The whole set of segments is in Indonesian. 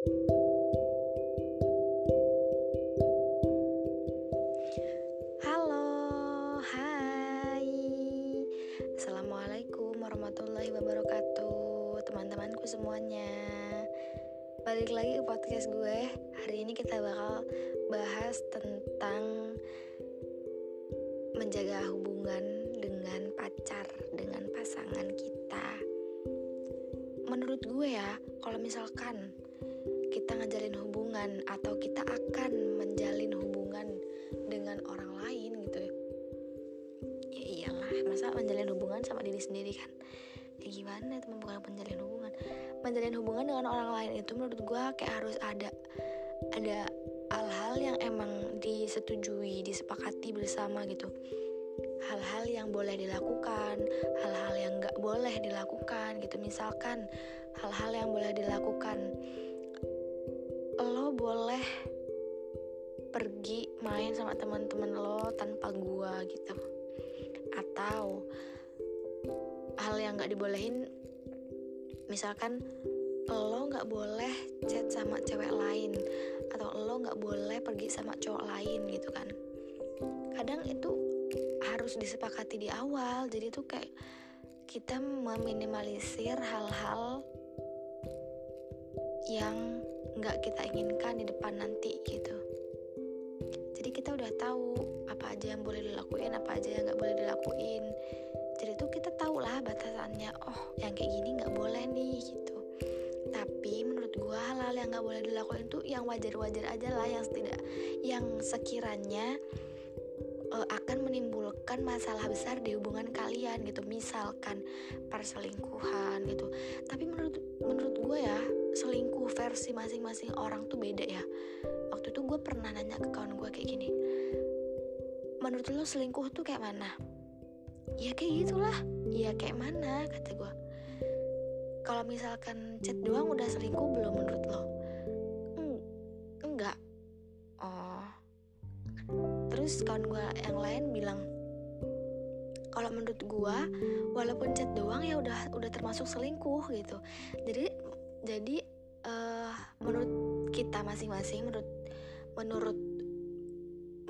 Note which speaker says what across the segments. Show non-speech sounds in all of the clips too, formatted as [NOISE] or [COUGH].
Speaker 1: Halo, hai. Assalamualaikum warahmatullahi wabarakatuh Teman-temanku semuanya. Balik lagi ke podcast gue. Hari ini kita bakal bahas tentang Menjaga hubungan dengan pacar Dengan pasangan kita. Menurut gue ya Kalau misalkan kita ngejalin hubungan Atau kita akan menjalin hubungan dengan orang lain gitu. Ya ya iyalah masa menjalin hubungan sama diri sendiri kan? Ya gimana teman bukan menjalin hubungan? Menjalin hubungan dengan orang lain itu menurut gue kayak harus ada ada hal-hal yang emang disetujui disepakati bersama gitu. Hal-hal yang boleh dilakukan hal-hal yang nggak boleh dilakukan gitu. Misalkan hal-hal yang boleh dilakukan boleh pergi main sama teman-teman lo tanpa gua gitu. Atau hal yang nggak dibolehin misalkan lo nggak boleh chat sama cewek lain atau lo nggak boleh pergi sama cowok lain gitu kan. Kadang itu harus disepakati di awal. Jadi tuh kayak kita meminimalisir hal-hal yang nggak kita inginkan di depan nanti gitu. Jadi kita udah tahu apa aja yang boleh dilakuin apa aja yang nggak boleh dilakuin. Jadi tuh kita tahu lah batasannya oh yang kayak gini nggak boleh nih gitu. Tapi menurut gua hal-hal yang nggak boleh dilakuin tuh yang wajar-wajar aja lah yang tidak yang sekiranya uh, akan menimbulkan masalah besar di hubungan kalian gitu. Misalkan perselingkuhan gitu. Tapi menurut menurut gue ya selingkuh versi masing-masing orang tuh beda ya. Waktu itu gue pernah nanya ke kawan gue kayak gini menurut lo selingkuh tuh kayak mana? Ya kayak gitulah. Ya kayak mana? kata gue kalau misalkan chat doang udah selingkuh belum menurut lo? Eng- enggak. Oh. Terus kawan gue yang lain bilang kalau menurut gue walaupun chat doang ya udah udah termasuk selingkuh gitu. Jadi jadi eh, menurut kita masing-masing menurut menurut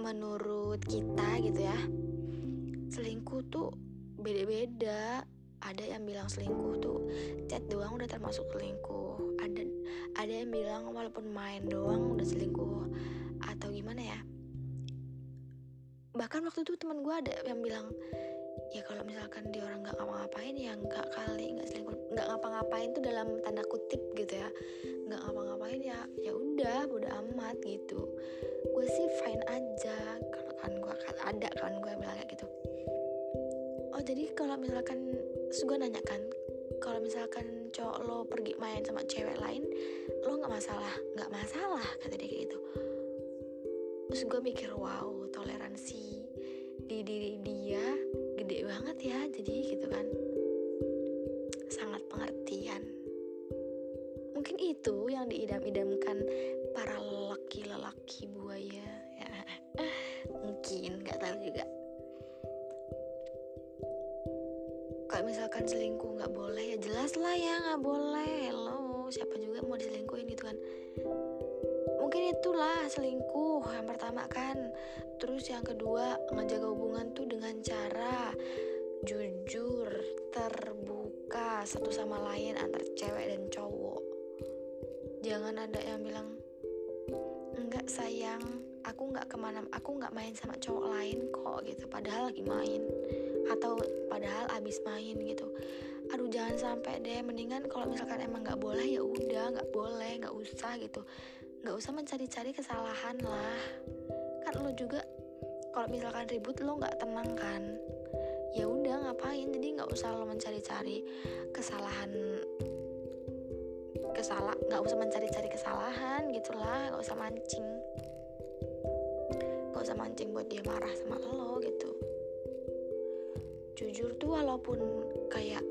Speaker 1: menurut kita gitu ya selingkuh tuh beda-beda. Ada yang bilang selingkuh tuh chat doang udah termasuk selingkuh. Ada ada yang bilang walaupun main doang udah selingkuh atau gimana ya. Bahkan waktu itu teman gue ada yang bilang ya kalau misalkan dia orang nggak ngapa-ngapain ya nggak kali nggak selingkuh nggak ngapa-ngapain tuh dalam tanda kutip gitu ya. Nggak ngapa-ngapain ya ya udah bodo amat gitu. Gue sih fine aja kalau kan gue ada kan gue bilang kayak gitu. Oh jadi kalau misalkan gue nanya kan kalau misalkan cowok lo pergi main sama cewek lain lo nggak masalah nggak masalah kata dia kayak gitu. Terus gue mikir wow toleransi di diri dia gede banget ya jadi gitu kan. Sangat pengertian. Mungkin itu yang diidam-idamkan para lelaki-lelaki buaya. Ya. [LAUGHS] Mungkin nggak tahu juga. Kalau misalkan selingkuh nggak boleh ya jelas lah ya nggak boleh. Lo siapa juga mau diselingkuhin gitu kan itulah selingkuh yang pertama kan. Terus yang kedua ngejaga hubungan tuh dengan cara jujur terbuka satu sama lain antar cewek dan cowok. Jangan ada yang bilang enggak sayang aku nggak ke mana aku nggak main sama cowok lain kok gitu. Padahal lagi main. Atau padahal abis main gitu. Aduh jangan sampai deh. Mendingan kalau misalkan emang nggak boleh ya udah nggak boleh nggak usah gitu nggak usah mencari-cari kesalahan lah. Kan lo juga kalau misalkan ribut lo nggak tenang kan? Ya udah ngapain? Jadi nggak usah lo mencari-cari kesalahan kesalah nggak usah mencari-cari kesalahan gitulah. Nggak usah mancing. Nggak usah mancing buat dia marah sama lo gitu. Jujur tuh walaupun kayak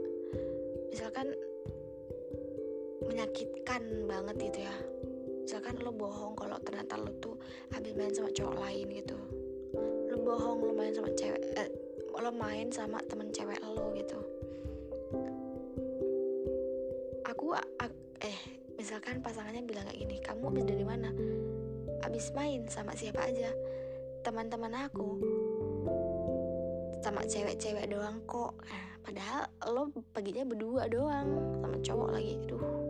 Speaker 1: misalkan menyakitkan banget gitu ya misalkan lo bohong kalau ternyata lo tuh habis main sama cowok lain gitu. Lo bohong lo main sama cewek eh, lo main sama temen cewek lo gitu. Aku eh misalkan pasangannya bilang kayak gini kamu habis dari mana? Habis main sama siapa aja. Teman-teman aku. Sama cewek-cewek doang kok. Nah, padahal lo paginya berdua doang sama cowok lagi. Aduh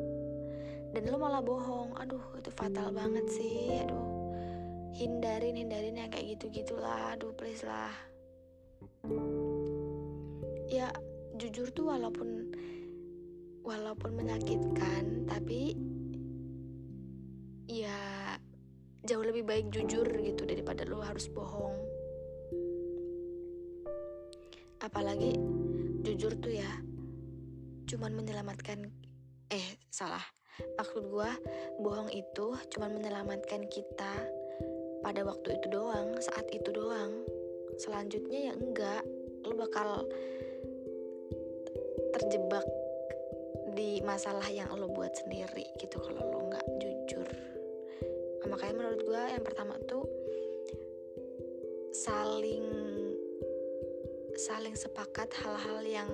Speaker 1: dan lo malah bohong. Aduh itu fatal banget sih. Aduh. Hindarin hindarin yang kayak gitu gitulah aduh please lah. Ya jujur tuh walaupun walaupun menyakitkan tapi ya jauh lebih baik jujur gitu daripada lo harus bohong. Apalagi jujur tuh ya cuman menyelamatkan eh salah maksud gue bohong itu cuman menyelamatkan kita pada waktu itu doang saat itu doang. Selanjutnya ya enggak. Lo bakal terjebak di masalah yang lo buat sendiri gitu kalau lo nggak jujur. Nah, makanya menurut gue yang pertama tuh saling saling sepakat hal-hal yang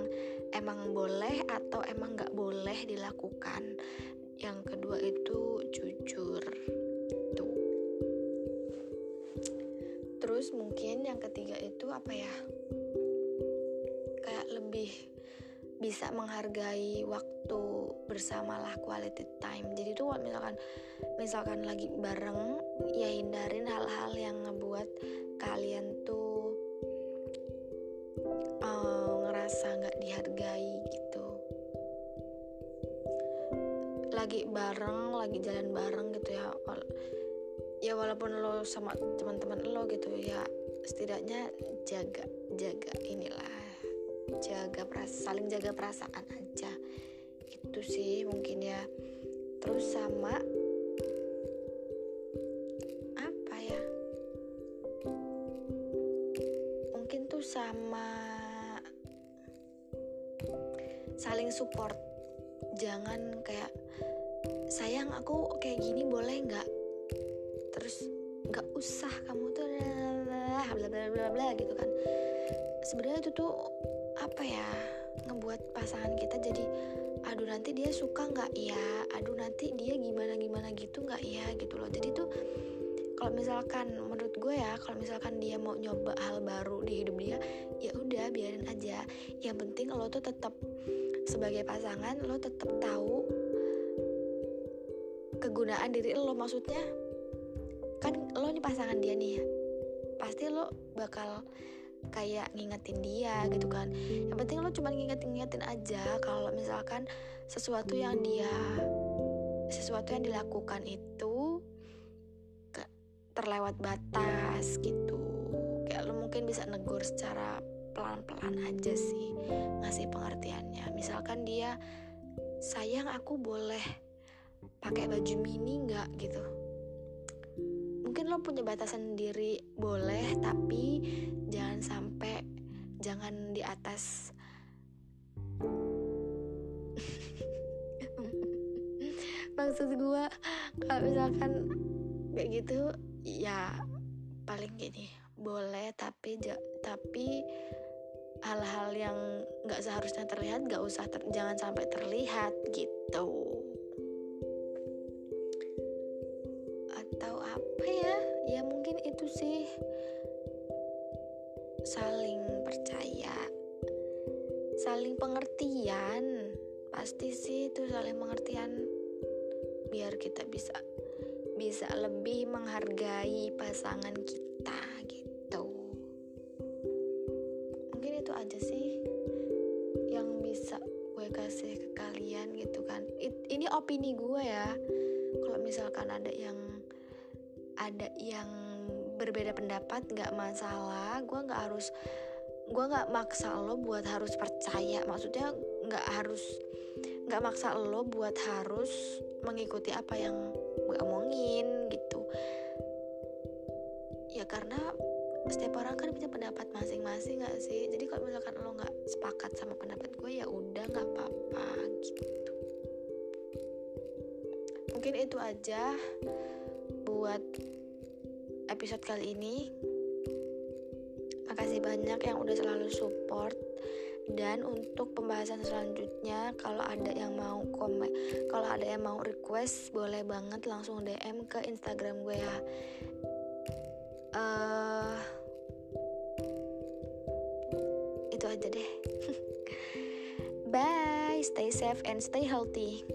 Speaker 1: emang boleh atau emang nggak boleh dilakukan yang kedua itu jujur. Tuh. Terus mungkin yang ketiga itu apa ya? Kayak lebih bisa menghargai waktu bersamalah quality time. Jadi tuh misalkan misalkan lagi bareng ya hindarin hal-hal yang ngebuat kalian tuh lagi jalan bareng gitu ya ya walaupun lo sama teman-teman lo gitu ya setidaknya jaga jaga inilah jaga perasaan saling jaga perasaan aja. Itu sih mungkin ya. Terus sama apa ya? Mungkin tuh sama saling support. Jangan kayak sayang aku kayak gini boleh nggak? Terus nggak usah kamu tuh bla bla bla bla gitu kan. Sebenarnya itu tuh apa ya ngebuat pasangan kita jadi aduh nanti dia suka nggak ya? Aduh nanti dia gimana gimana gitu nggak ya? gitu loh. Jadi tuh kalau misalkan menurut gue ya kalau misalkan dia mau nyoba hal baru di hidup dia ya udah biarin aja. Yang penting lo tuh tetap sebagai pasangan lo tetap tahu kegunaan diri lo maksudnya kan lo nih pasangan dia nih pasti lo bakal kayak ngingetin dia gitu kan. Yang penting lo cuma ngingetin-ngingetin aja kalau misalkan sesuatu yang dia sesuatu yang dilakukan itu terlewat batas gitu. Kayak lo mungkin bisa negur secara pelan-pelan aja sih ngasih pengertiannya. Misalkan dia sayang aku boleh pakai baju mini nggak gitu. Mungkin lo punya batasan sendiri boleh tapi jangan sampai jangan di atas. [LAUGHS] Maksud gue kalau misalkan kayak gitu ya paling gini boleh tapi tapi hal-hal yang nggak seharusnya terlihat nggak usah ter, jangan sampai terlihat gitu pasti sih itu saling pengertian. Biar kita bisa bisa lebih menghargai pasangan kita gitu. Aja sih yang bisa gue kasih ke kalian gitu kan. It, ini opini gue ya. Kalau misalkan ada yang ada yang berbeda pendapat nggak masalah. Gue nggak harus gue nggak maksa lo buat harus percaya. Maksudnya nggak harus nggak maksa lo buat harus mengikuti apa yang gue omongin gitu. Ya karena setiap orang kan punya pendapat masing-masing gak sih? Jadi kalau misalkan lo nggak sepakat sama pendapat gue ya udah nggak apa-apa gitu. Mungkin itu aja buat episode kali ini. Makasih banyak yang udah selalu support dan untuk pembahasan selanjutnya kalau ada yang mau komen kalau ada yang mau request boleh banget langsung DM ke Instagram gue ya. Uh, itu aja deh. [LAUGHS] Bye stay safe and stay healthy